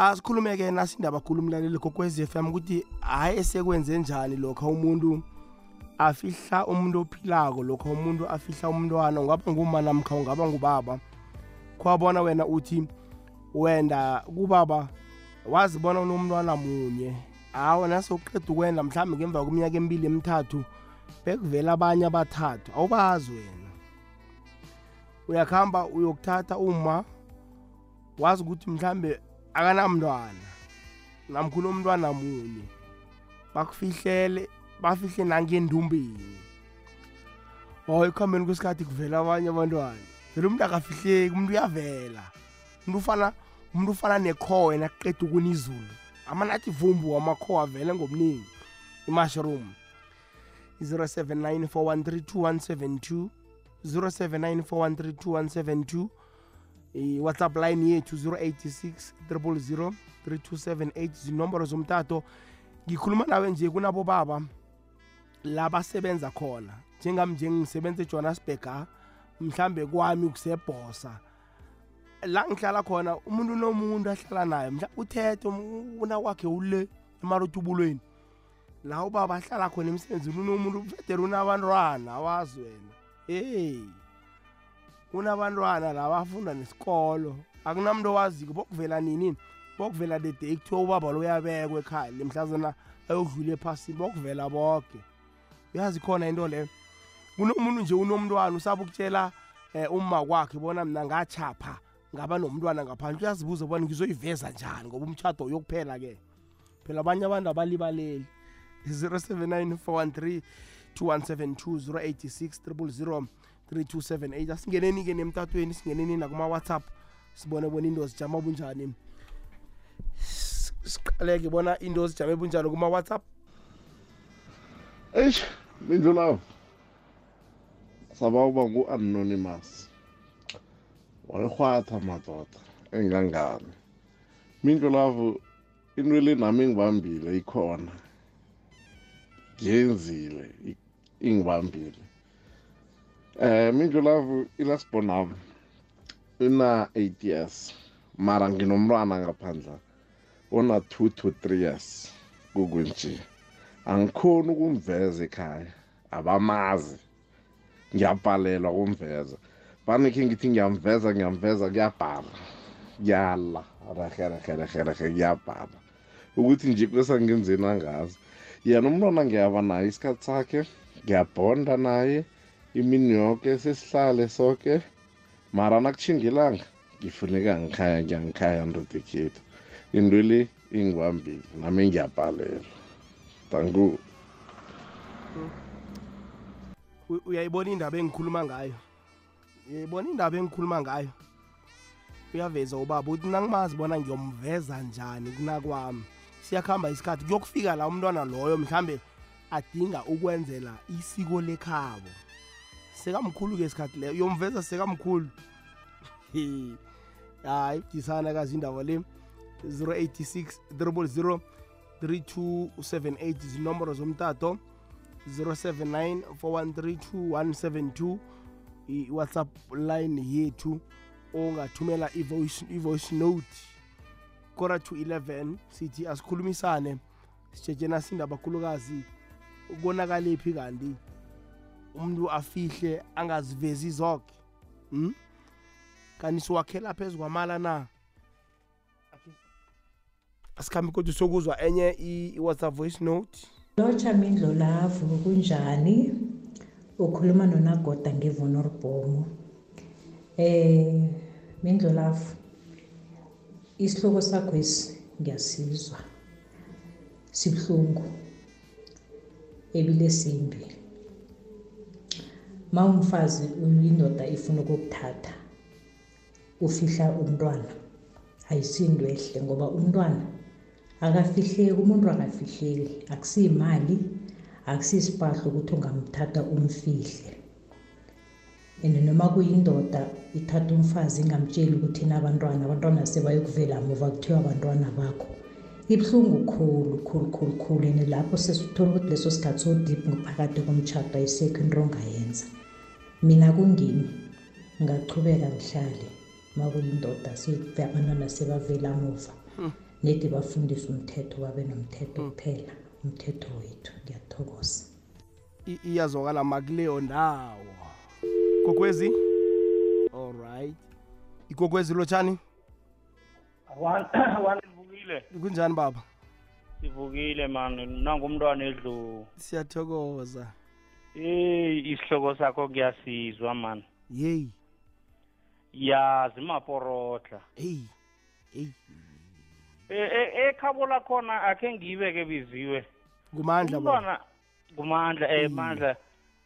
asikhulume-ke nasindaba khulu umlaleli kokwez f m ukuthi hhayi esekwenze njani lokho umuntu afihla umuntu ophilako lokho umuntu afihla umntwana. Ungaba nguma namkha ungaba ngubaba? Khwabona wena uthi wenda kubaba wazibona unomntwana munye. Hawa nasewuqeda ukwenda mhlawumbe ngemva kweminyaka emibili emithathu bekuvela abanye abathathu. Awubazi wena. Uyakuhamba uyokuthatha uma wazi ukuthi mhlambe akanamntwana. Namkhulu umntwana munye. Bakufihlele bafihle nangendumbeni oh ekuhambeni kwesikhathi kuvela abanye abantwana. Vele umuntu akafihleki umuntu uyavela. Umuntu ufana umuntu ufana nekhowe nakuqeda ukuna izulu. Amanathi vumbu wamakhowa vele ngobuningi i-mushroom 0794132172 0794132172 i-whatsapp line yethu 086 000 3278 zinomboro zomtato. Ngikhuluma nawe nje kunabo baba la basebenza khona. Njengami nje ngisebenza ejohannesburg ha mhlambe kwami kusebhosa la ngihlala khona umuntu nomuntu ahlala naye mhla uthethe una wakhe ule emarotubulweni la ubaba ahlala khona emsebenzini unomuntu federe unabantwana awazi wena. Hey. Unabantwana la bafunda nesikolo. Akunamuntu owaziko bokuvela nini? Bokuvela the day kuthiwa ubaba lo uyabekwa ekhaya lemhlazana ayokudlula ephasini bokuvela bonke uyazi khona into leyo kunomuntu nje unomntwana usaba ukutshela um umma kwakhe bona mna ngachapha ngaba nomntwana ngaphandle. Uyazibuza bona ngizoyiveza njani ngoba umtshato uyokuphela-ke phela abanye abantu abalibaleli. 079 413 2172 086 000 3278 asingeneni-ke nemtatweni singeneni nakuma-whatsapp. Sibone bona into zijama bunjani. Siqaleke bona into zijame bunjani kuma-whatsapp. Eish mindlu lawo saba uba ngu-anonymous. Wayirhwatha madoda engangani? Mindlu lavo into le nami engibambile ikhona. Ngiyenzile ingibambile. Eh mindlu lavo ilasibonami ina 8 years mara nginomntwana ngaphandla ona 2 to 3 years. Kukwenje angikhoni ukumveza ekhaya. Abamazi. Ngiyabhalelwa kumveza banekhe ngithi ngiyamveza ngiyamveza kuyabhala. Kuyala rehe rehe rehe rehe kuyabhala. Ukuthi nje kwesangenzeni angazi. Yena umntwana ngiyaba naye isikhathi sakhe. Ngiyabhonda naye. Imini yoke sesihlale soke. Mara nakutshingilanga ngifuneka ngikhaya ngiyangikhaya ndoda ekhethu into le ingibambile nami ngiyabhalela danku U- uyayibona indaba engikhuluma ngayo? Uyayibona indaba engikhuluma ngayo? Uyaveza ubaba uthi nangimazi bona ngiyomveza njani kunakwami. Siyakuhamba isikhathi kuyokufika la umntwana loyo mhlambe adinga ukwenzela isiko lekhabo sekamkhulu-ke isikhathi leyo. Uyomveza sekamkhulu. He. hayi disana kazi indaba le. 086 000 3278 zinomboro zomtato. 079 4132172 i-whatsapp line yethu ongathumela i-voice, i-voice note. Kora to 11 sithi asikhulumisane. Sitshetshena sindabakhulukazi ukonakaliphi kanti? Umuntu afihle angazivezi zonke hmm? kanti siwakhela phezu kwamala na? Asikhambi kodwa sokuzwa enye i- i-whatsapp voice note. Lotsha mindlo lavu kunjani? Ukhuluma nonagoda ngevonorbhomo eh mindlo lavu isihloko sakho esi ngiyasizwa. Sibuhlungu. Ebile simbi ma umfazi uyindoda ifuna ukukuthatha ufihla umntwana. Ayisinto ehle ngoba umntwana akafihleki umuntu akafihleki. Akusiyimali akusiyisipahlo ukuthi ungamthatha umfihle. And noma kuyindoda ithatha umfazi ingamtsheli ukuthi inabantwana abantwana sebayokuvela muva kuthiwa abantwana bakho. Ibuhlungu khulu khulu khulu khulu. And lapho sesithola ukuthi leso sikhathi so-deep phakathi komtshato ayisekho into ongayenza. Mina kungimi? Ngachubeka ngihlale. Ma kuyindoda abantwana sebavela muva nedi bafundise umthetho babe nomthetho kuphela. Umthetho wethu ngiyathokoza. I- iyazwakala makuleyo ndawo. Kokwezi? Alright ikokwezi lotshani wanivukile. Kunjani baba? Sivukile mani nangumntwana edlu. Siyathokoza. Eyi isihloko sakho kuyasizwa mani yeyi yazi maporotla heyi heyi E- e- ekhabo lakhona akhe ngiyibeke biziwe. Baba umntwana kumandla eh mandla.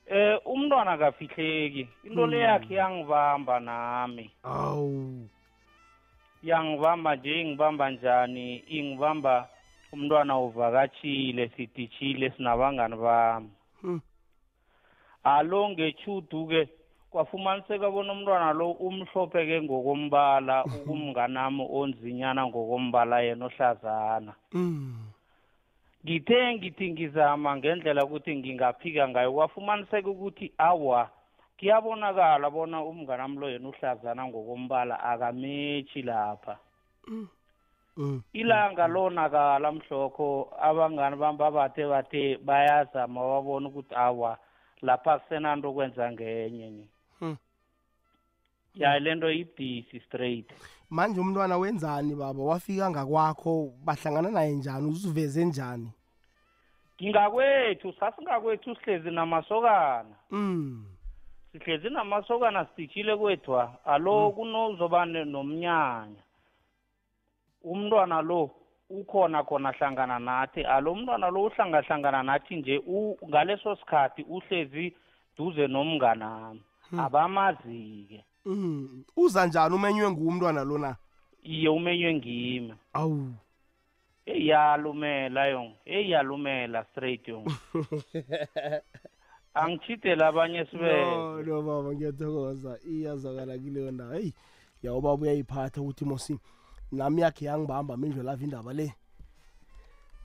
Eh umntwana kafihleki into le yakhe yangibamba nami. Awu. Yangibamba nje ingibamba njani? Ingibamba umntwana uvakatshile sidishile sinabangani bami. Alo ngechudu-ke kwafumaniseka bona umntwana lo umhlophe-ke ngokombala ukumnganami onzinyana ngokombala yena ohlazana Mm. ngithe ngithi ngizama ngendlela ukuthi ngingaphika ngayo kwafumaniseka ukuthi awa kuyabonakala bona umnganami lo yena uhlazana ngokombala akametshi lapha Mm. ilanga lonakala mhlokho abangani bami babathe bathe bayazama babona ukuthi awa lapha kusenanto kwenza ngenye ni Hmm. ya lento ibhisi straight. Manje umntwana wenzani baba? Wafika ngakwakho bahlangana naye njani? Uziveze njani? Ngingakwethu sasingakwethu sihlezi namasokana. Mm. sihlezi namasokana sidishile kwethwa alo kunozoba ne- nomnyanya. Umntwana lo ukhona khona hlangana nathi alo umntwana lo uhlangahlangana nathi nje u- ngaleso sikhathi uhlezi duze nomnganami. Abamazi-ke. Mm. uza njani umenywe ngumntwana lona iye umenywe ngimi. Awu. Eyalumela yong. Eyalumela straight yong. Angitshidele abanye no sibele no baba ngiyathokoza. Iyazwakala kileyo ndawo heyi yawo baba uyayiphatha ukuthi mosi nami yakhe yangibamba mindlelava indaba le.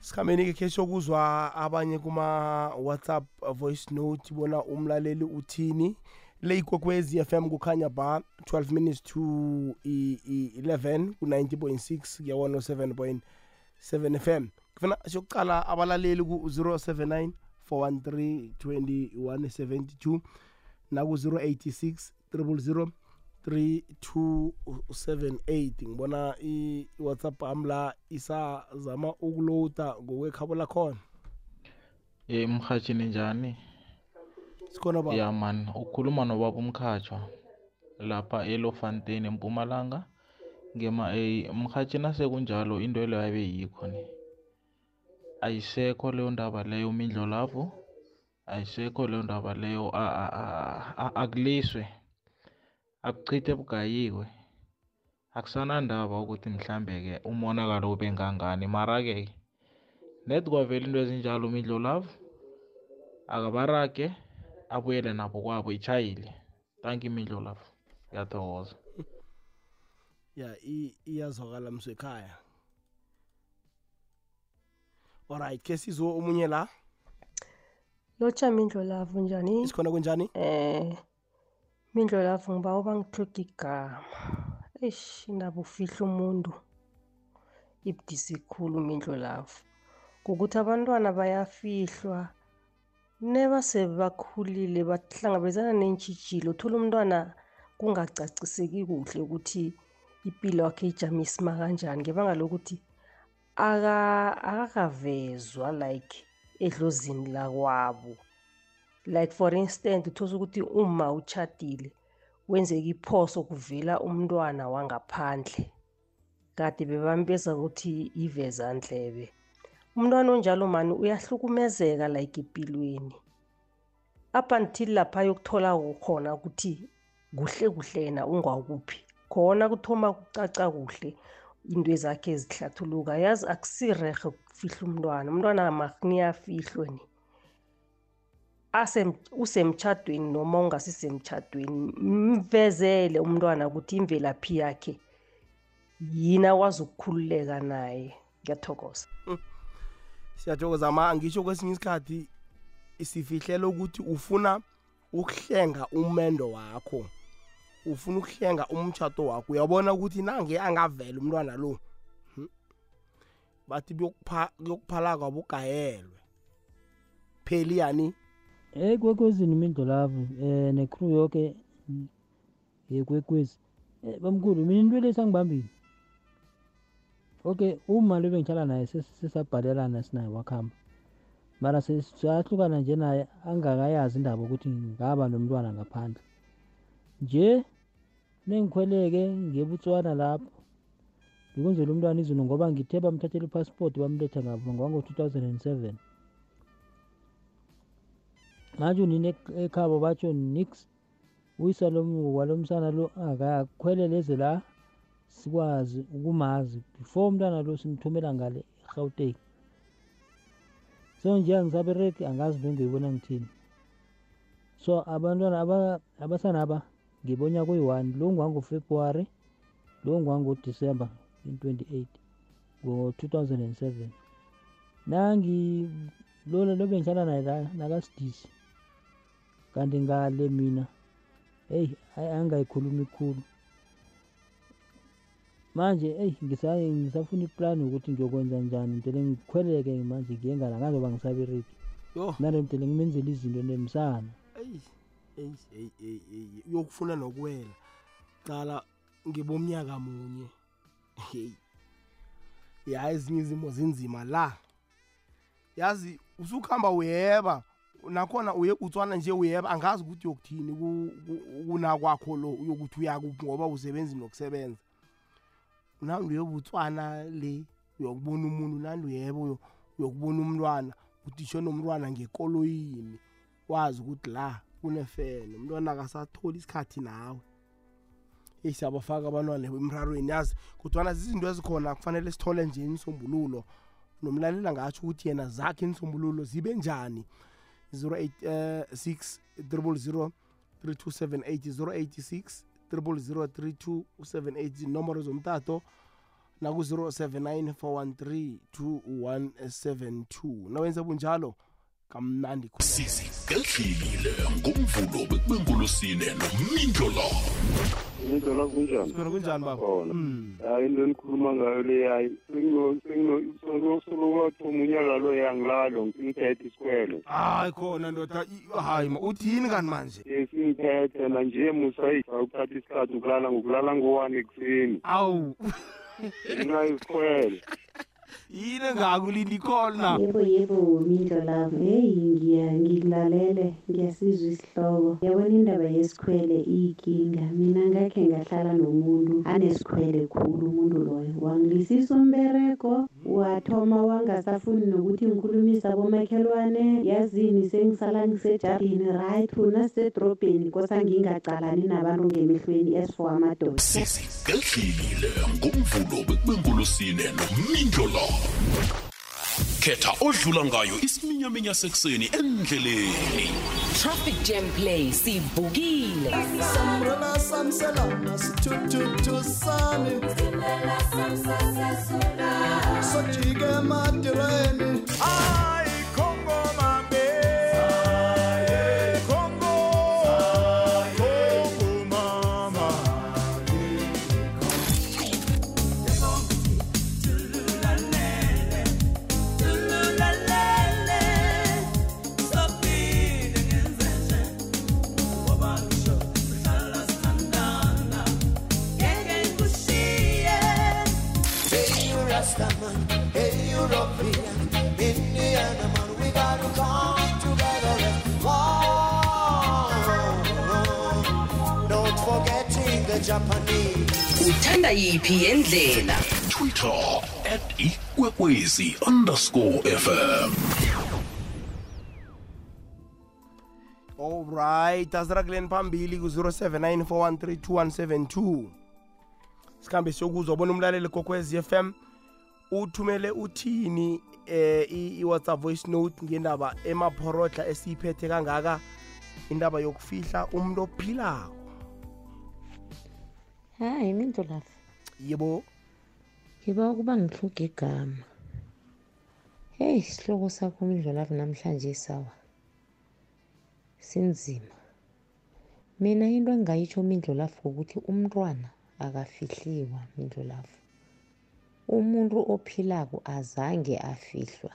Sikhambeni-ke khe sokuzwa abanye kuma-whatsapp voice note bona umlaleli uthini. Le ikwekwezi FM kukhanya ba 12 minutes to i- i- 11 ku-90.6 kuya 107.7 FM kufuna siyokucala abalaleli ku-079 413 2172 naku-086 000 3278 ngibona i- i-whatsapp am la isazama ukuloada ngokwekhabo lakhona. Ye mrhatshini njani? Sikhona ba ya man ukhuluma nobaba umkhatshwa lapha elofanten empumalanga. Ngema eh, mrhatshini asekunjalo into leyo abe yikho ni. Ayisekho leyo ndaba leyo mindlo lapho ayisekho leyo ndaba leyo a- a- a- a- akuliswe akuchithe bugayiwe. Akusanandaba ukuthi mhlambe-ke umonakalo ube ngangani. Mara-ke net kwavela into ezinjalo mindlo lavo akabarage abuyele nabo kwabo itshayile tanki imidlo lapho ngiyathokoza. Ya i- iyazwakala msekhaya alright ke sizwe omunye la? Lotsha mindlo lavo njani isikhona kunjani? Eh mindlo lavo ngiba ubangithoga igama. Eish indaba ufihla umuntu ibudisi khulu mindlo lavo ngokuthi abantwana bayafihlwa nebase bakhulile bahlangabezana neentshijilo uthola umntwana kungacaciseki kuhle ukuthi impilo yakhe ijamisima kanjani ngebanga lokuthi aka- akakavezwa like edlozini lakwabo. Like for instance uthola ukuthi uma uchadile wenzeka iphoso kuvela umntwana wangaphandle. Kade bebambeza ukuthi ivezandlebe umntwana onjalo mani uyahlukumezeka like empilweni. Up until lapha ayokuthola khona ukuthi kuhle kuhle yena ungwakuphi khona kuthoma kucaca kuhle into zakhe ezihlathuluka yazi akusirehe ukufihla umntwana. Umntwana makuniyafihlwe ni asem usemtchadweni noma ungasisemtchadweni mvezele umntwana ukuthi imvelaphi yakhe yini akwazi ukukhululeka naye. Ngiyathokoza. Siyathokoza ma ngisho kwesinye isikhathi sifihlele ukuthi ufuna ukuhlenga umendo wakho. Ufuna ukuhlenga umtshato wakho. Uyabona ukuthi nange angavela umntwana lo hmm, bathi buyokupha- kuyokuphala kwabugayelwe pheli yani? Ekwekwezini imindlolavu um necrew yoke mm, yekwekwezi. Um bamkhulu mina into le sangibambile okay uma lo bengihlala naye ses- sesabhalelana sinaye wakuhamba mara sahlukana nje naye angakayazi indaba ukuthi ngaba nomntwana ngaphandle. Nje nengikhweleke ngebutswana lapho. Ngikwenzela umntwana izulu ngoba ngithe bamthathela ipassport bamletha ngabo ngowango-two thousand and seven. Manje unini ek- ekhabo batsho nix uyisa walo msana lo akakhwele leze la sikwazi ukumazi. Before umntwana lo simthumela ngale egauteng. So nje angisabereki angazi into engiyoyibona ngithini? So abantwana aba- abasana aba ngibonya kuyi-one lo ngwangofebruwari lo ngwangodisemba in 28 ngo-2007 nangi lona lo bengihlala naye la nakasidisi. Kanti ngale mina eyi ayi angayikhulumi khulu. Manje eyi ngisa- ngisafuna iplani ukuthi ngiyokwenza njani mdele ngikhweleke manje ngiye ngala ngazoba ngisabereki nale mdele ngimenzela izinto nemsana. Eyi eyi eyi eyi eyi uyokufuna nokuwela. Cala ngibomnyaka munye. Heyi ya ezinye izimo zinzima la. Yazi usukuhamba uyeba. Nakhona uye utswana nje uyeba angazi ukuthi uyokuthini ku- ku- kunakwakho lo uyokuthi uyakuphi ngoba usebenzi nokusebenza. Nandi uyebutswana le uyokubona umuntu nandi uyeba uyo- uyokubona umntwana udisho nomntwana ngekoloyini wazi ukuthi la kunefene umntwana akasatholi isikhathi nawe. Eyi siyabafaka abantwana emrarweni yazi kodwana zizinto ezikhona kufanele sithole nje inisombululo nomlalela ngatsho ukuthi yena zakhe inisombululo zibe njani? 086 000 3278 086 000 3278 inomboro zomtato naku-079 413 2172 nawenza bunjalo kamnandi khona sizigehlile ngomvulo bekubengolosine nomindlo indlela kunjani? Sibona kunjani baba? Khona. Mm. hayi into enikhuluma ngayo le hayi senginosolokwathoma unyaka lo yangilalo ngiphethe isikwele. Hayi khona ndoda i- hayi ma uthini kanti manje? Esingiphethe nanje musayifa ukuthatha isikhathi ukulala ngokulala ngo-one ekuseni. Awu. Ngenxa yesikwele yini engakulindi khona yebo yebo mindlo lavo heyi ngiya ngikulalele ngiyasizwa isihloko. Yabona indaba yesikhwele iyinkinga. Mina ngakhe ngahlala nomuntu anesikhwele khulu umuntu loyo. Wangilisisa umberego wathoma wangasafuni nokuthi ngikhulumisa abomakhelwane. Yazini sengisala ngisejardini right una sisedrobheni kosa ngingacalani nabantu ngemehlweni esifo amadoda. Sizigehlile ngomvulo bekubengolosine nomindlo khetha odlula ngayo isiminyaminya sekuseni endleleni. Traffic Jam Play sivukile. Sambrela samselana sitututu sami Sojike madireni Ay Uthanda yiphi yendlela? twitter at ikwekwezi underscore fm alright asirakuleni phambili ku-079 413 sikhambe siyokuzwa bona umlaleli kokwez f m. Uthumele uthini eh i- i-whatsapp voice note ngendaba emaphorodla esiyiphethe kangaka? Indaba yokufihla umuntu ophilako. Hayi mindlulavu yebo. Ngiba ukuba ngihluga igama. Heyi isihloko sakho mindlulavu namhlanje sawa. Sinzima. Mina into engayitsho mindlulavu ukuthi umntwana akafihliwa mindlulavu umuntu ophilako azange afihlwa.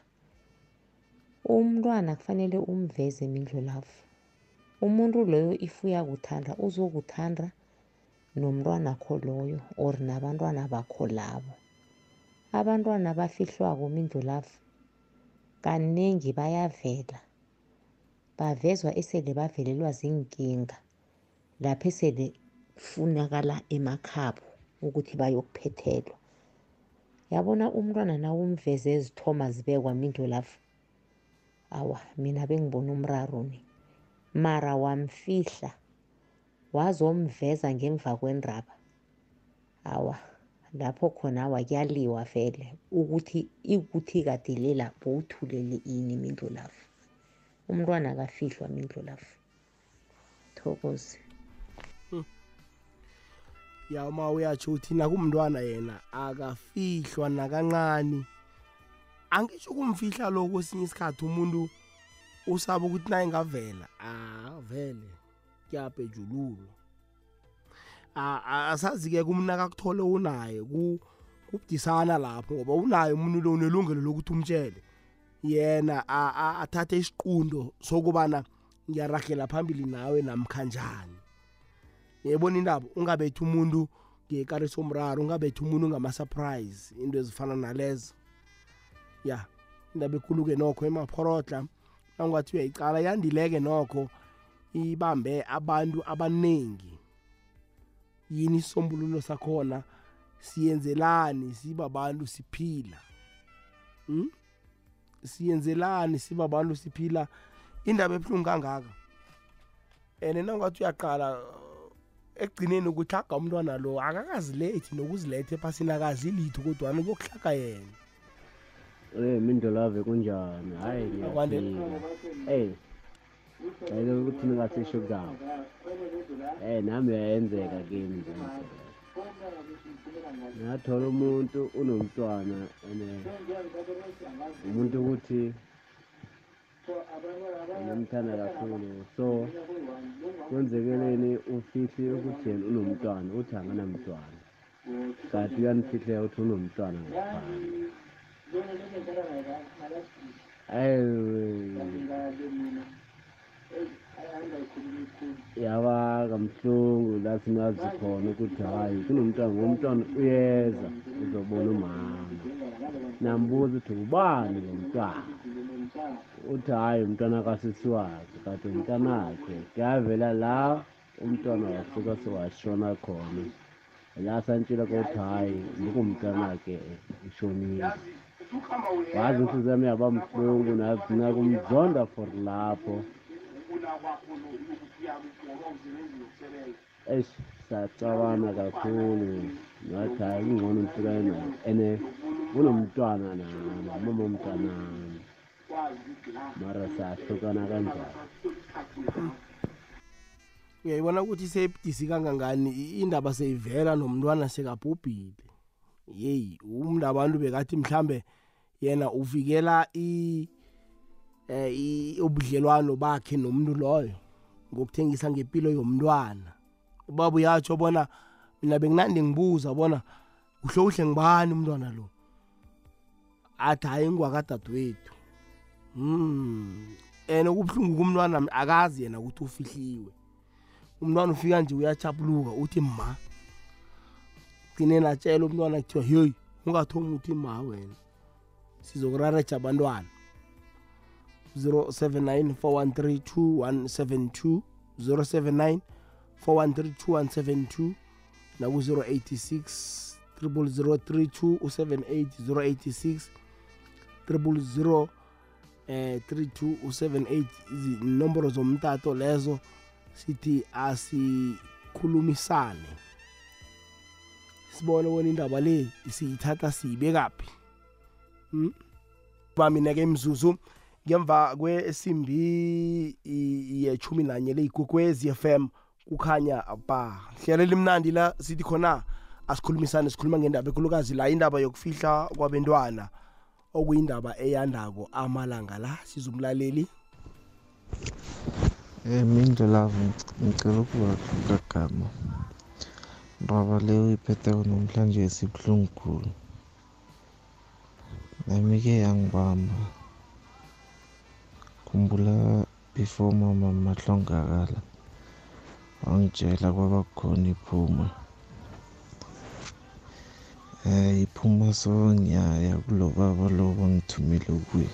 Umntwana kufanele umveze mindlulavu umuntu loyo if uyakuthanda uzokuthanda nomntwanakho loyo or nabantwana bakho labo. Abantwana abafihlwako mindlulavu kanengi bayavela. Bavezwa esele bavelelwa ziinkinga lapho esele kufunakala emakhabo ukuthi bayokuphethelwa. Yabona umntwana nawumveze ezithoma zibekwa mindlulavu awa mina bengibona umraro ni. Mara wamfihla wazomveza ngemva kwendaba awa lapho khona awa kuyaliwa vele. Ukuthi ikuthi kade lela bowuthulele ini mindlulavu umntwana akafihlwa mindlulavu thokoze. Ya uma uyatsho uthi nakumntwana yena akafihlwa nakancane. Angisho kumfihla lo kwesinye isikhathi umuntu usaba ukuthi naye ngavela ah vele kuyabhejululo asazi-ke kumnaka akuthole unaye kubudisana lapho ngoba unaye umuntu lo unelungelo lokuthi umtshele. Yena athathe isiqundo sokubana ngiyaragela phambili nawe namkhanjani yebona indaba ungabethi umuntu ngekariso somraro ungabethi umuntu ngama-surprise into ezifana nalezo. Ya indaba ekhulu-ke nokho emaphorodla nangathi uyayicala yandileke nokho. Ibambe abantu abaningi yini isisombululo sakhona? Siyenzelani sibabantu siphila? Hmm? siyenzelani sibabantu siphila? Indaba ebuhlungu kangaka? And nangathi uyaqala ekugcineni ukuhlaga umntwana lo akakazilethi nokuziletha ephasini akazi litho kodwana kuyokuhlaga yena. Eh mindolave kunjani? Hayi ngiyaphila eh ayike ukuthi ningasisho kugama eh nami yayenzeka kimi ngathola umuntu unomntwana ene umuntu ukuthi ngimthanda kakhulu. So kwenzekeleni ufihli ukuthi yena unomntwana uthi anganamntwana kanti uyanifihlela ukuthi unomntwana ngaphandle. Yaba kamhlungu lathi nazi khona ukuthi hhayi kunomntwana ngomntwana uyeza uzobona umama. Nambuza ukuthi ubani lo mntwana? Uthi hhayi umntwana kasisiwazi kanti umntanakhe kuyavela la umntwana wasuka sewashona khona. La santshela kokuthi hhayi lukumntanakhe ushonile wazi inhliziyo yami yaba mhlungu nagcina kumzonda for lapho. Eish sacabana kakhulu. Ngathi hayi kungcono ngihlukane naye ene unomntwana namama umntanami mara sahlukana kanjani? Uyayibona ukuthi sebudisi kangangani? Indaba seyivela nomntwana sekabhubhile. Yeyi umntu abantu bekathi mhlambe yena uvikela i eh ubudlelwano bakhe nomuntu loyo ngokuthengisa ngempilo yomntwana. Ubaba uyatsho bona mina benginandi ngibuza bona kuhle kuhle ngibani umntwana lo? Athi hayi ngwakadadewethu hmm and okubuhlungu kumntwana akazi yena ukuthi ufihliwe. Umntwana ufika nje uyachapuluka uthi ma gcine natshela umntwana kuthiwa heyi ungathomi uthi ma wena sizokurareja abantwana. 079 413 079 413 naku-086 0032 u78 086 00 eh 32 u78 izinomboro zomtato lezo sithi asikhulumisane sibone bona indaba le siyithatha siyibekaphi hmm? bamina-ke imzuzu ngemva kwesimbi yechumi nanye leyigugwezi FM kukhanya ba hlelo limnandi la sithi khona asikhulumisane sikhuluma ngendaba ekhulukazi la indaba yokufihla kwabentwana okuyindaba eyandako amalanga la sizumlaleli Eh mindlelavu ngicela ukubagama ndaba leyo iphetheko namhlanje sibuhlungu khulu. Amike yangibamba. Khumbula before mama mahlongakala. Wangitshela kwabakhona iphuma. Um iphuma so ngiyaya kulo baba lo bangithumile kuye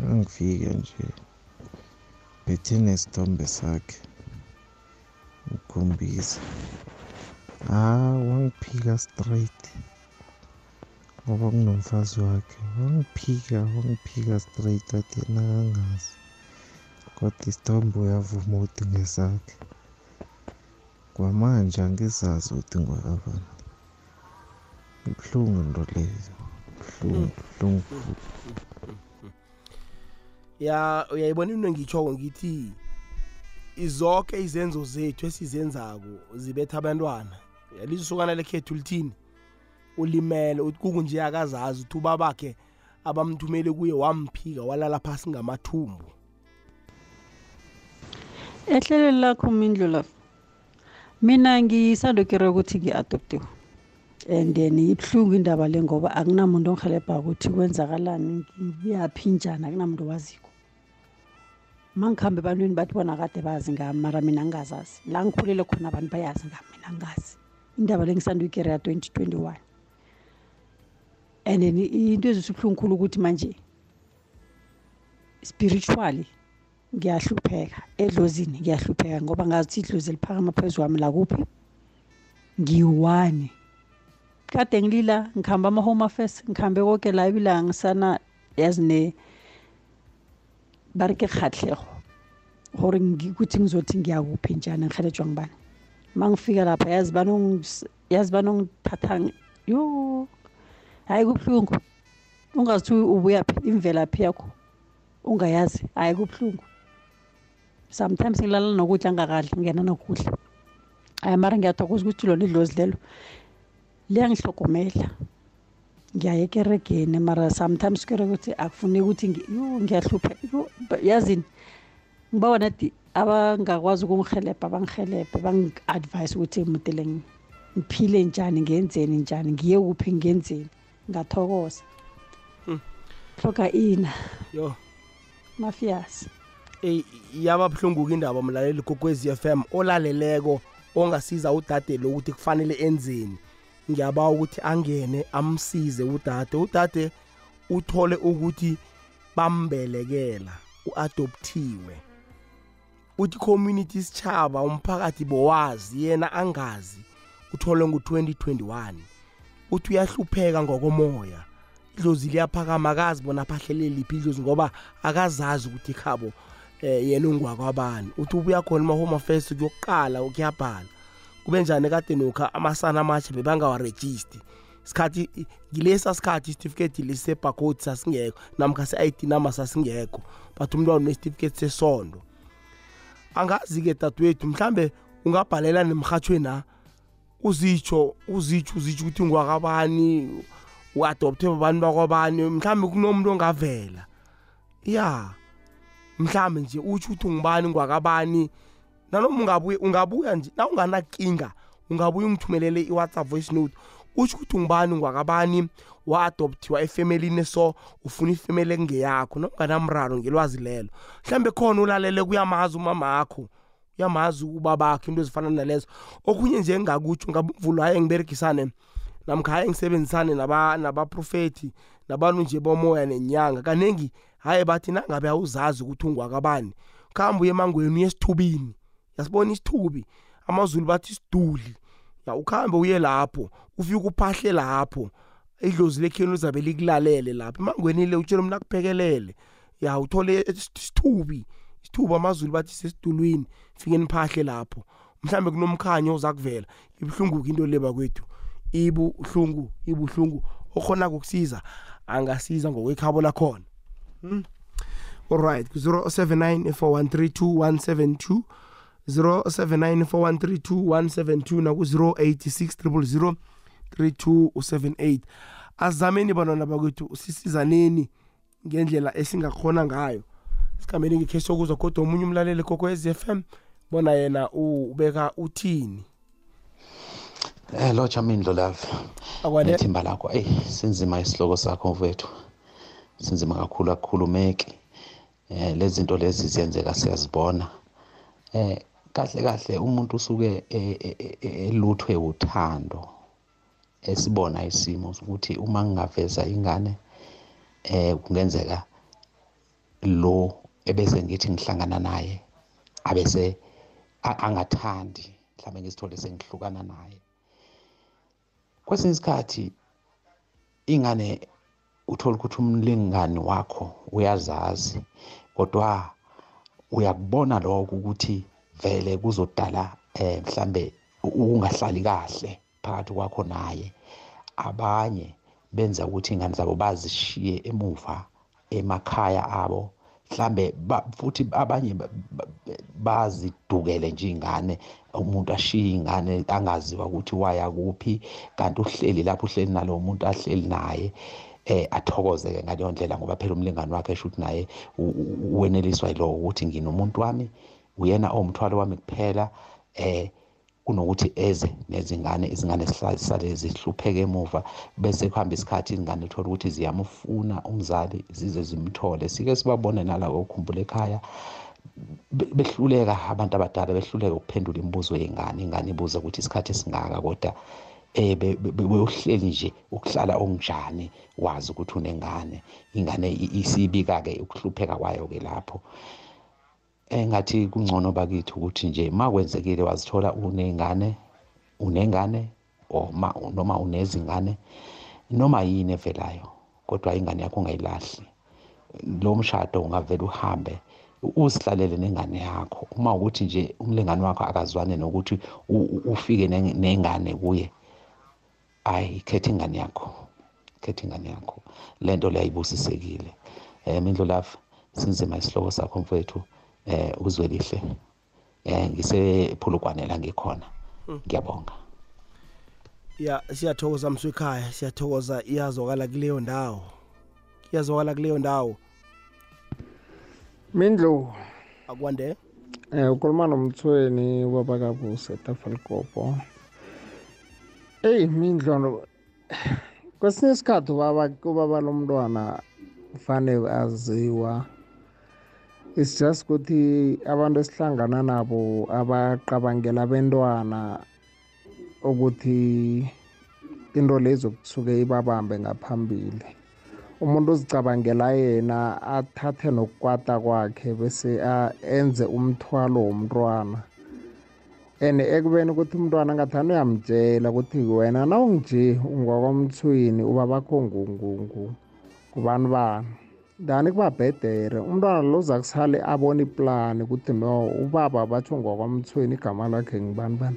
angifika nje bethe nesithombe sakhe. Ngikhombisa. Ah wangiphika straight. Ngoba kunomfazi wakhe wangiphika wangiphika straight athi yena kangazi. Kodwa isithombe uyavuma ukuthi ngesakhe kwamanje angizazi ukuthi ngwakabani ibuhlungu into leyo. Buhlungu buhlungu ya uyayibona into ngitshoko ngithi izonke izenzo zethu esizenzako zibetha abantwana. Yalisukana lekhethu lithini? Ulimele uthi kukunje akazazi ukuthi ubabakhe abamthumele kuye wamphika walala phasi ngamathumbu. Ehlelweni lakho mindlu lapho mina ngisandokere ukuthi ngi-adoptiwe. And then ibuhlungu indaba le ngoba akunamuntu ongihelebha ukuthi kwenzakalani ngiyaphi njani akunamuntu owaziko. Ma ngikhambe ebantwini bathi bona kade bazi ngami mara mina ngingazazi. La ngikhulele khona abantu bayazi ngami mina ngingazi. Indaba le ngisanduyikere ya 2021 and then into ezisubuhlungu khulu ukuthi manje spiritually ngiyahlupheka. Edlozini ngiyahlupheka ngoba ngazi ukuthi idlozi liphakama phezu kwami lakuphi ngiyi-one. Kade ngilila ngihamba ama-home affairs ngihambe koke la ebila ngisana yazi ne bari ke kgatlhego gore ukuthi ngizothi ngiyakuphi njani ngihelejwa ngibani ma ngifika lapha yazi yazi banongithatha yo. Hayi kubuhlungu. Ungazithi ubuyaphi imvelaphi yakho? Ungayazi. Hayi kubuhlungu. Sometimes ngilala nokudla ngakadli ngena nokudla. Hayi mara ngiyathokoza ukuthi lona idlozi lelo liyangihlogomela. Ngiyaye ekeregeni mara sometimes kereke ukuthi akufuneki ukuthi yo ngiyahlupha yazini ngibawa nadi abangakwazi ukungihelebha bangihelebhe bangi-advise ukuthi mudele ngiphile njani ngenzeni njani ngiye kuphi ngenzeni. Ngathokoza. Hloka ina yo. Mafias. Ey yaba buhlungu indaba mlaleli kokwezi FM olaleleko ongasiza udade lo ukuthi kufanele enzeni. Ngiyabawa ukuthi angene amsize udade. Udade uthole ukuthi bambelekela uadoptiwe. Uthi community sitshaba umphakathi bowazi yena angazi uthole ngu-2021 uthi uyahlupheka ngokomoya. Idlozi liyaphakama akazi bona aphahlele liphi idlozi ngoba akazazi ukuthi ikhabo eh yena ungwakwabani. Uthi ubuya khona ama-home affairs kuyokuqala ukuyabhala kube njani kade nokha amasana amatsha bebangawarejisti isikhathi ngilesa sikhathi isitifiketi lisebhakoti sasingekho namkha se-id number sasingekho but umntwana unesitifiketi sesondo. Angazi-ke dadewethu mhlambe ungabhalela nemrhatshweni uzitsho uzitsho uzitsho ukuthi ngwakabani uadopthe babantu bakwabani mhlambe kunomuntu ongavela. Ya mhlambe nje utsho ukuthi ungibani ngwakabani nanoma ungabuye ungabuya nje na unganakinga ungabuya ungithumelele i-whatsapp voice note utsho ukuthi ungibani ngwakabani wa-adopthiwa efemelini so ufuna ifemeli ekungeyakho nokunganamraro ngelwazi lelo. Mhlambe khona ulalele kuyamazi umama akho uyamazi ubabakho into ezifana nalezo. Okunye nje engingakutsho ngabumvulo haye ngiberegisane namkha haye ngisebenzisane nabaprofethi nabantu nje bomoya nenyanga kaningi haye bathi nangabe awuzazi ukuthi ungwakabani. Kuhambe uye emangweni uye esithubini yasibona isithubi? Amazulu bathi isiduli ya ukhambe uye lapho ufike uphahle lapho idlozi lekheni lizabe likulalele lapho. Emangweni le utshela umntu akuphekelele ya uthole isithubi. Isithubi amazulu bathi sesidulwini fike niphahle lapho. Mhlambe kunomkhanyo oza kuvela. Ibuhlungu into leba kwethu ibuhlungu ibuhlungu. Okhona ukusiza angasiza ngokwekhabo lakhona. Hmm? alright ku-079 4132172 079 naku-086 3278 azameni bantwana bakwethu sisizaneni ngendlela esingakhona ngayo. Sikhambeni ngikhe sokuzwa kodwa omunye umlaleli kokwez f m bona yena ubeka uthini Eh lotsha mindlo love. Akwale. Nethimba lakho. Ey sinzima isihloko sakho mfethu. sinzima kakhulu akukhulumeki eh lezi zinto lezi ziyenzeka siyazibona eh kahle kahle umuntu usuke e- e- e- eluthwe uthando esibona isimo ukuthi uma ngingaveza ingane eh kungenzeka lo ebese ngithi ngihlangana naye abese angathandi mhlawumbe ngisithole sengihlukana naye. Kwesinye isikhathi ingane uthola ukuthi umlingani wakho uyazazi kodwa uyakubona lokho ukuthi vele kuzodala eh mhlambe ukungahlali kahle phakathi kwakho naye. Abanye benza ukuthi ingane zabo bazishiye emuva emakhaya abo mhlambe futhi abanye ba- ba- bazidukele nje ingane umuntu ashiye ingane angaziwa ukuthi waya kuphi kanti uhleli lapho uhleli nalowo muntu ahleli naye eh athokozeke ngaleyo ndlela ngoba phela umlingani wakhe esho ukuthi naye u- u- weneliswa yilo ukuthi nginomuntu wami uyena owumthwalo wami kuphela eh kunokuthi eze nezingane izingane zisale zihlupheke emuva bese kuhamba isikhathi izingane uthola ukuthi ziyamufuna umzali zize zimthole. Sike sibabone nalawo ukhumbula ekhaya be- behluleka abantu abadala behluleka ukuphendula imibuzo yengane ingane ibuza ukuthi isikhathi esingaka kodwa eh be- be- be- bewuhleli nje ukuhlala okunjani wazi ukuthi unengane. Ingane i- isibika-ke ukuhlupheka kwayo-ke lapho. Engathi kungcono bakithi ukuthi nje ma kwenzekile wazithola unengane unengane or ma noma unezingane noma yini evelayo kodwa ingane yakho ungayilahli. Lo mshado ungavele uhambe uzihlalele nengane yakho. Uma ukuthi nje umlingani wakho akazwane nokuthi ufike neng- nengane kuye ayi khetha ingane yakho khetha ingane yakho. Le nto leyayibusisekile um mindlulafu sinzima isihloko sakho mfowethu eh uzwelihle eh ngisephulukwane la ngikhona. Ngiyabonga. Ya siyathokoza mswekhaya siyathokoza iyazwakala kuleyo ndawo. Iyazwakala kuleyo ndawo. Mindlu. Akwande? Eh ukhuluma nomthweni ubaba kabuse tafalikopo eyi mindlu kwesinye isikhathi ubaba ubaba lomntwana kufanele aziwa it's just ukuthi abantu esihlangana nabo abaqabangela bentwana ukuthi into lezo kusuke ibabambe ngaphambili. Umuntu uzicabangela yena athathe nokukwata kwakhe bese enze umthwalo womntwana. And ekubeni ukuthi umntwana ngathani uyamtshela ukuthi wena nawungije ungwakwamthweni ubabakho ngungungu. Kubani bani? Dani kuba bhedere umntwana lo uza kusale abona iplani ukuthi no ubaba batsho ngwakwamthweni igama lakhe ngibani bani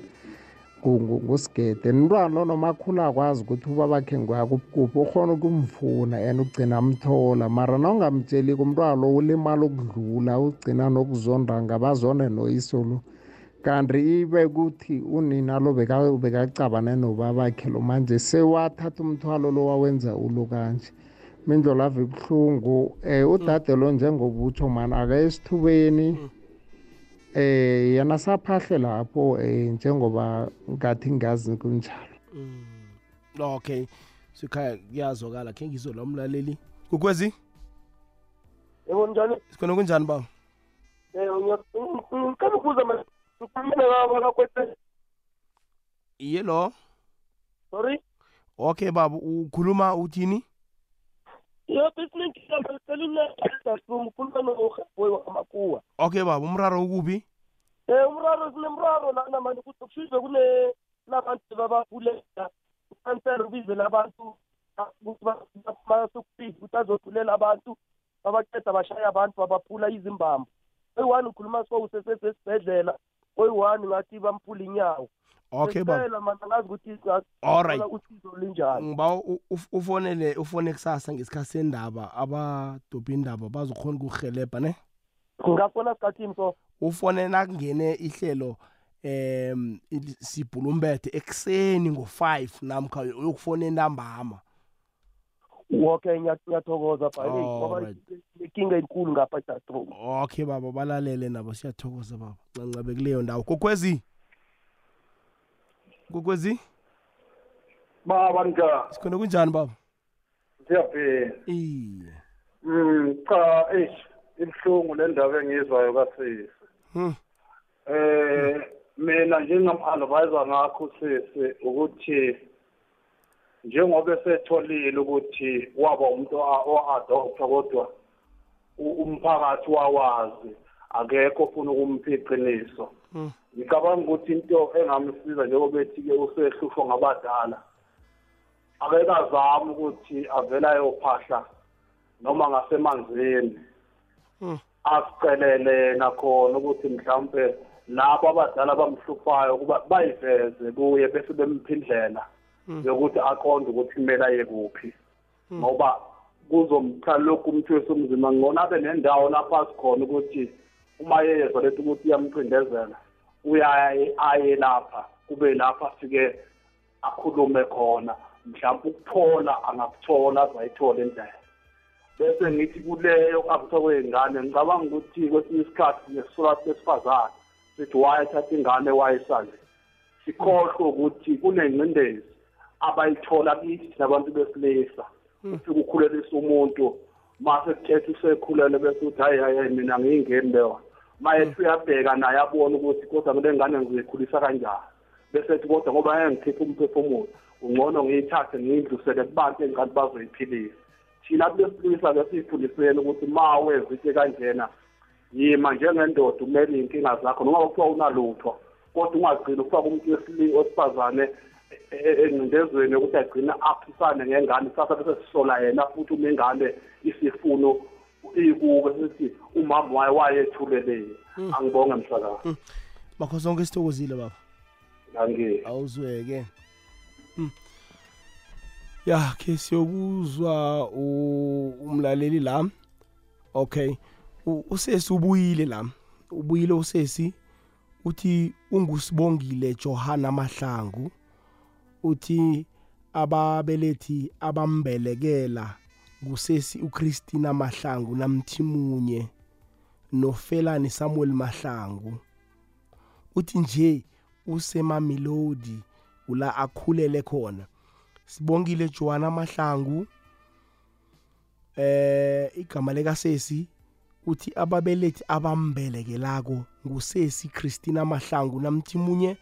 ngu- ngu- ngusigede. Nomntwana lo noma akhula akwazi ukuthi ubabakhe ngwakuphi ukhona ukumfuna and ugcina amthola. Mara nawungamtsheliko umntwana lo ulimala ukudlula ugcina nokuzonda ngabazonde noyiso lo. Kanti ibe kuthi unina lo beka- bekacabane nobabakhe lo manje sewathatha umthwalo lo wawenza ulo kanje. Mindlolava ibuhlungu um udade lo njengobutsho mani akayesithubeni eh yena saphahle lapho eh njengoba ngathi ngazi kunjalo. Okay. Sikhaya kuyazwakala khe ngizwe lo mlaleli. Kukwezi? Yebo njani sikhona kunjani ba eh ngicela ukubuza manje ngikhulumile bakakwete iye lo? Sorry? Okay baba ukhuluma uthini? Yebo isinenkinga ngicela unasum ukhuluma noboy wamakuwa. Okay baba umraro ukubi? Eh umraro sinemraro lana manje ukuthi kufize kune nabantu babavulela ukansela ubizele abantu ukuthi masukufika ukuthi azovulela abantu babaqeda bashaya abantu babaphula izimbambo. Oyi-one ukhuluma so usesesesibhedlela oyi-one ngathi bamphula inyawo. Okay baba. Ngicela mana ngazi ukuthi ngathola usizo linjani. Ngiba ufonele ufone kusasa ngesikhathi sendaba abadobhi indaba bazokhona ukuhelebha ne? Ngingafona sikhathini so ufone nakungene ihlelo ili- sibhulumbethe ekuseni ngo-5 namkha uyokufona entambama. Okay ngiya- ngiyathokoza bhayi ngoba Alright. inkinga enkulu ngapha okay baba balalele nabo siyathokoza baba. Ncancabe kuleyo ndawo. Kokwezi! Kokwezi baba njani sikhona kunjani baba siyaphila iye Mm cha eish ibhlungu le ndaba engizwayo kasisi. Hmm. Eh mina njengam-advisor ngakho sisi ukuthi njengoba esetholile ukuthi waba umuntu o-adopta kodwa umphakathi wawazi akekho ofuna ukumpha iqiniso. Ngicabanga ukuthi into engamsiza njengoba ethi-ke usehlushwa ngabadala akeke azame ukuthi avele ayophahla noma ngasemanzini Hmm. asicelele nakhona ukuthi mhlawumbe labo abadala bamhluphayo ukuba bayiveze kuye bese bempha indlela Hmm. yokuthi aqonde ukuthi kumele aye kuphi Hmm. ngoba kuzomthwala lokhu umthwesi umzima ngcono abe nendawo lapho azi khona ukuthi uma yezwa lethi ukuthi iyamcindezela uyaye aye lapha kube lapha afike akhulume khona mhlawumbe ukuthola angakuthola azayithola indlela. Bese ngithi kuleyo akuthiwa kwey'ngane ngicabanga ukuthi kwesinye isikhathi ngesisuka besifazane sithi wayethatha ingane wayesale. Sikhohlwe ukuthi kunengcindezi abayithola kithi nabantu besilisa ufike ukhulelisa umuntu. Mase kuthetha usekhulele bese uthi hayi hayi mina ngiyingeni leyo. Mayethi uyabheka naye abone ukuthi kodwa kule ngane ngizoyikhulisa kanjani. Bese ethi kodwa ngoba ngeke ngikhiphe umphefumulo ungcono ngiyithathe ngiyidlusele kubantu engathi bazoyiphilisa. Thina besilisa-ke siyifundiseni ukuthi ma wenza into kanjena yima njengendoda umele iy'nkinga zakho noma kuthiwa unalutho kodwa ungagcini ukufaka umuntu wesili- wesifazane e- e- engcindezweni yokuthi agcine aphisane ngengane sasa bese sisola yena futhi uma ingane isifuno ikuke sithi umama waye wayethuleleni Mm. angibonge mhlakazi bakho sonke sithokozile baba. Angiye awuzweke. Mm. ya ke siyokuzwa umlaleli la. Okay. Usesi ubuyile la. Ubuyile usesi. Uthi ungusibongile Johanna Mahlangu. Uthi ababelethi abambelekela ngusesi uChristina Mahlangu namthimunye nofelani Samuel Mahlangu. Uthi nje usemamelodi ula akhulele khona. Sibongile Joanna Mahlangu eh igama leka sesi uthi ababelethi abambelekelako ngusesi Christina Mahlangu namthimunye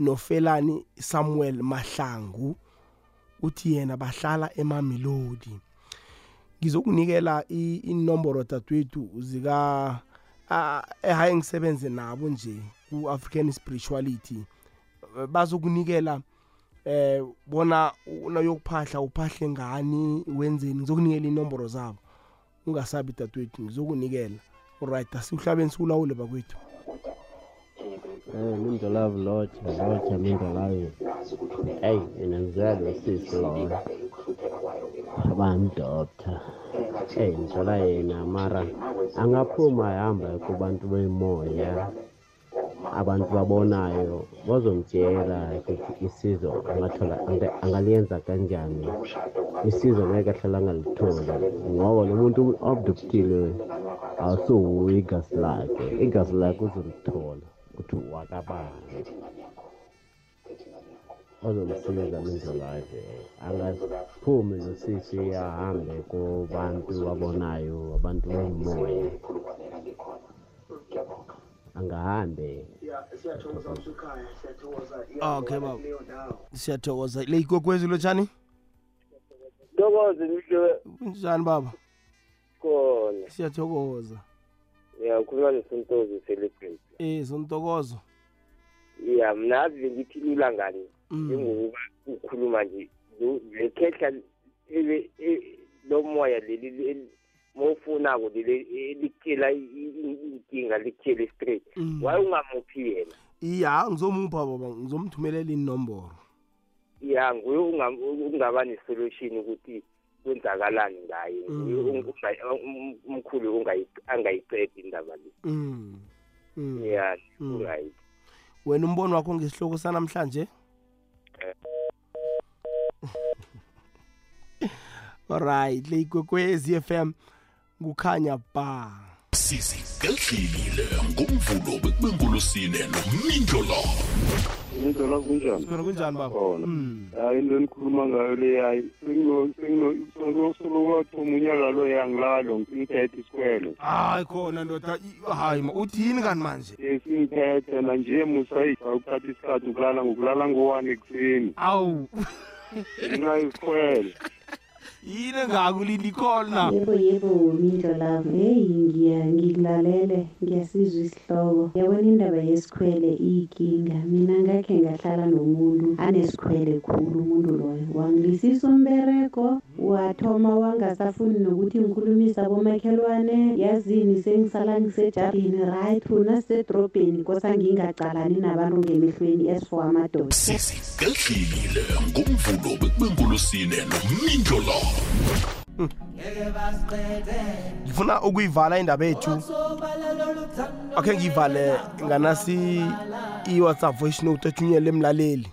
nofelani Samuel Mahlangu. Uthi yena bahlala emamelodi ngizokunikela i- inomboro dadwethu zika ah, ehaye ngisebenze nabo nje ku-african spirituality. Eh, bazokunikela eh bona unayokuphahla uphahle ngani wenzeni? Ngizokunikela inomboro zabo. Ungasabi dadwethu ngizokunikela. Alright asiuhlabeni siwulawule bakwethu. Eh, mindlolavu lotsha lotsha mindlolavu eyi mina ngizalo sisi loyo abamdokta eyi ngithola yena mara angaphuma ahamba kubantu bemoya. Abantu babonayo bazomtshela ukuthi isizo angathola anga- angaliyenza kanjani. Isizo ngeke ahlala angalitholi ngoba lo muntu obduktile awusuwuye igazi lakhe. Igazi lakhe uzolithola. Ukuthi wakabani ozomsiza mindlolayo angaphumi nosisi ahambe kubantu babonayo abantu bomoya angahambe. Okay baba siyathokoza. Le igogwezi lotshani Ntokoze njani baba? Khona. siyathokoza Ngiyakhuluma nesintozi celebrate. eh sontokozo Yeah, mina ave ngithi lula ngani. Mm. Njengokuba ukhuluma nje ele e- lomoya leli mofuna ko leli i- inkinga likutshele straight. Mm. Waye ungamuphi yena? iya ngizomupha baba ngizomthumelela inomboro Yeah, nguye ungaba nesolution ukuthi kwenzakalani ngaye. Mm. unga- um- umkhulu ungayi angayiqedi indaba le. mm. mm. Yeah, Mm. right. wena umbono wakho ngesihloko sanamhlanje alright le igwekwezi FM kukhanya ba sizigedlile ngomvulo bekubengulusine nomindlo Ngidala kunjani? Khona kunjani baba? Khona. Hayi into enikhuluma ngayo le hayi sengino sengino solo wathoma unyaka lo yangilalo ngiphethe isikwelo. hayi khona ndoda i- hayi ma uthini kanti manje Singiphethe na nje musayisa ukuthatha isikhathi ukulala ngokulala ngo-one ekuseni. awu Ngenxa yesikwelo. Yini engakulinda ikhona yebo yebo mindlo lavo heyi ngiya ngikulalele ngiyasizwa isihloko. Yabona indaba yesikhwele iyinkinga. Mina ngakhe ngahlala nomuntu anesikhwele khulu umuntu loyo. Wangilisisa umberego wathoma wangasafuni nokuthi ngikhulumisa abomakhelwane. Yazini sengisala ngisejardini right thuna sisedrobheni kosa ngingacalani nabantu ngemehlweni esifor amadoda. Sizigedlile ngomvulo bekubengulusine nomindlo ngifuna ukuyivala indaba yethu akhe ngiyivale nganasi i-whatsapp voice note ethunyele emlaleli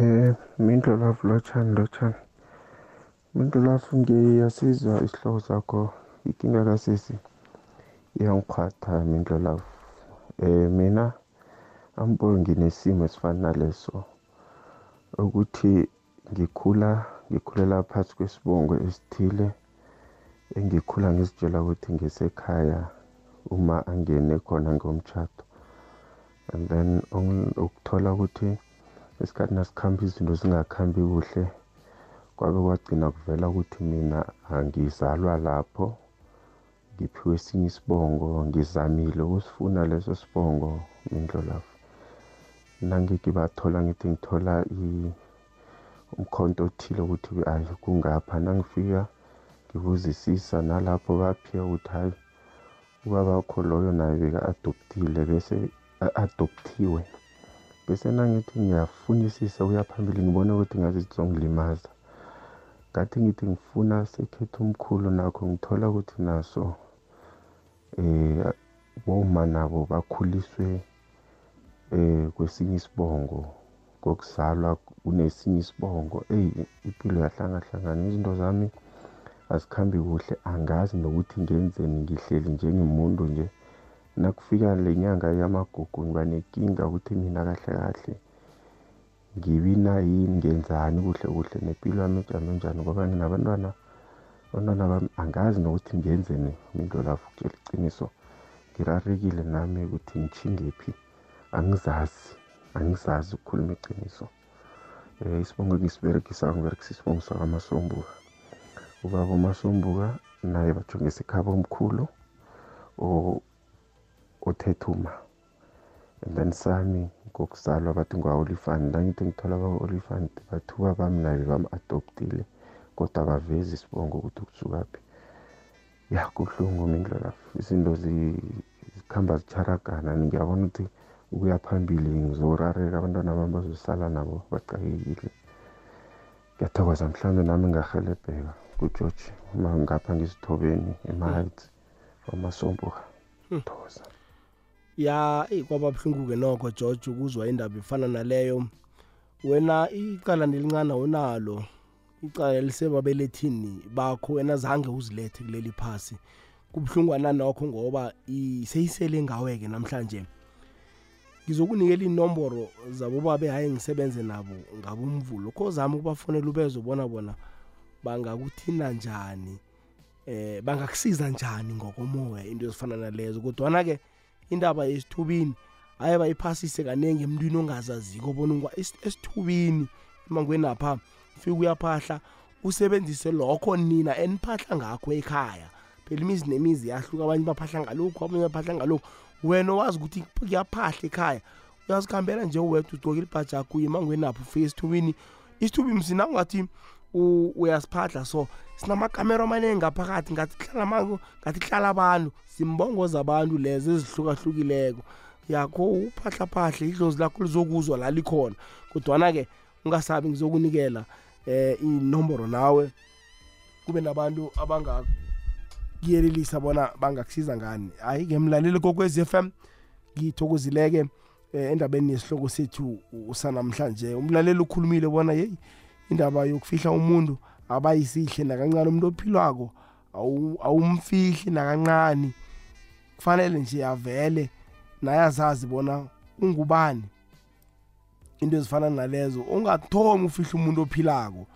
Eh, mindlo lavu lotshani lotshani. Mindlo lavu ngiyasizwa isihloko sakho inkinga kasisi iyangikhwatha mindlo lavu. Eh mina ambo nginesimo esifana naleso ukuthi ngikhula ngikhulela phansi kwesibongo esithile engikhula ngizitshela ukuthi ngisekhaya uma angene khona ngomtshado and then ukuthola ukuthi isikhathi nasikhamba izinto zingakhambi kuhle kwabe kwagcina kuvela ukuthi mina angizalwa lapho ngiphiwe esinye isibongo ngizamile ukusifuna leso sibongo mindlo lapho nangeke bathola ngithi ngithola i- umkhonto othile ukuthi ayi kungapha nangifika ngibuzisisa nalapho baphiya ukuthi hayi ubaba wakho loyo naye beka-adoptile bese a-adoptiwe. Bese nangithi ngiyafunisisa uya phambili ngibone ukuthi ngathi zizongilimaza ngathi ngithi ngifuna sekhetha umkhulu nakho ngithola ukuthi naso eh boma nabo bakhuliswe eh kwesinye isibongo. Kokuzalwa kunesinye isibongo eyi impilo yahlangahlangana izinto zami azikhambi kuhle angazi nokuthi ngenzeni ngihleli njengemuntu nje. Nakufika le nyanga yamagugu ngiba nenkinga ukuthi mina kahle kahle ngibina yini ngenzani kuhle kuhle nempilo yami ejame njani ngoba nginabantwana abantwana bami angazi nokuthi ngenzeni. Mindlo lapho kutshela iciniso ngirarekile nami ukuthi ngithingephi angizazi. Angizazi ukukhuluma iqiniso. Um isibongo engisiberegisa ngiberegisa isibongo sakamasombuka. Ubaba umasombuka naye bajongisa ikhaba omkhulu o- othethuma. And then sami ngokuzalwa bathi ngwa-olifant nangithi ngithola kwa-olifant bathi ubabami naye bam-adoptile kodwa bavezi isibongo ukuthi kusukaphi ya kubuhlungu mindlela izinto zi- zikhamba zicharagana ngiyabona ukuthi ukuya phambili ngizorareka abantwana bami bazosala nabo bacakekile ngiyathokoza mhlawumbe nami ngahelebheka kugeorge uma ngapha ngisithobeni ema-heights wamasombuka thokoza. Ya kwaba buhlungu-ke nokho george ukuzwa indaba efana naleyo. Wena icala nelincana awunalo. Icala lisebabelethini bakho wena zange uzilethe kuleli phasi. Kubuhlungwana nokho ngoba seyisele ngawe-ke namhlanje ngizokunikela inomboro zabobabe hayi ngisebenze nabo ngabomvulo. Kho zami ukubafonela ubezobona bona bangakuthinda njani eh bangakusiza njani ngokomoya into ezifana nalezo. Kodwana-ke indaba yesithubini hayi bayiphasise kaningi emntwini ongazaziko bona esithubini emangweni apha fika uyaphahla usebenzise lokho nina eniphahla ngakho ekhaya. Phela imizi nemizi yahluka abanye baphahla ngalokhu abanye baphahla ngalokhu. Wena wazi ukuthi kuyaphahla ekhaya. Uyazikhambela nje uwedwa ugcokile ibhaji yakho uye emangweni apho ufika esithubini isithubi msina ungathi u- uyasiphahla so sinamakamera amaningi ngaphakathi ngathi kuhlala ama- ngathi kuhlala abantu zimbongoza abantu lezo ezihlukahlukileko. Yakho uphahlaphahla idlozi lakho lizokuzwa la likhona. Kodwana-ke ungasabi ngizokunikela eh inomboro nawe kube nabantu abangakuyelelisa bona bangakusiza ngani. Hayi ngemlaleli kokwez f m ngithokozileke eh, endabeni yesihloko sethu usanamhlanje. Umlaleli ukhulumile bona yeyi indaba yokufihla umuntu abayisihle nakancane. Umuntu ophilwako awu- awumfihli nakancane. Kufanele nje avele naye azazi bona ungubani. Into ezifana nalezo ungathomi ufihla umuntu ophilako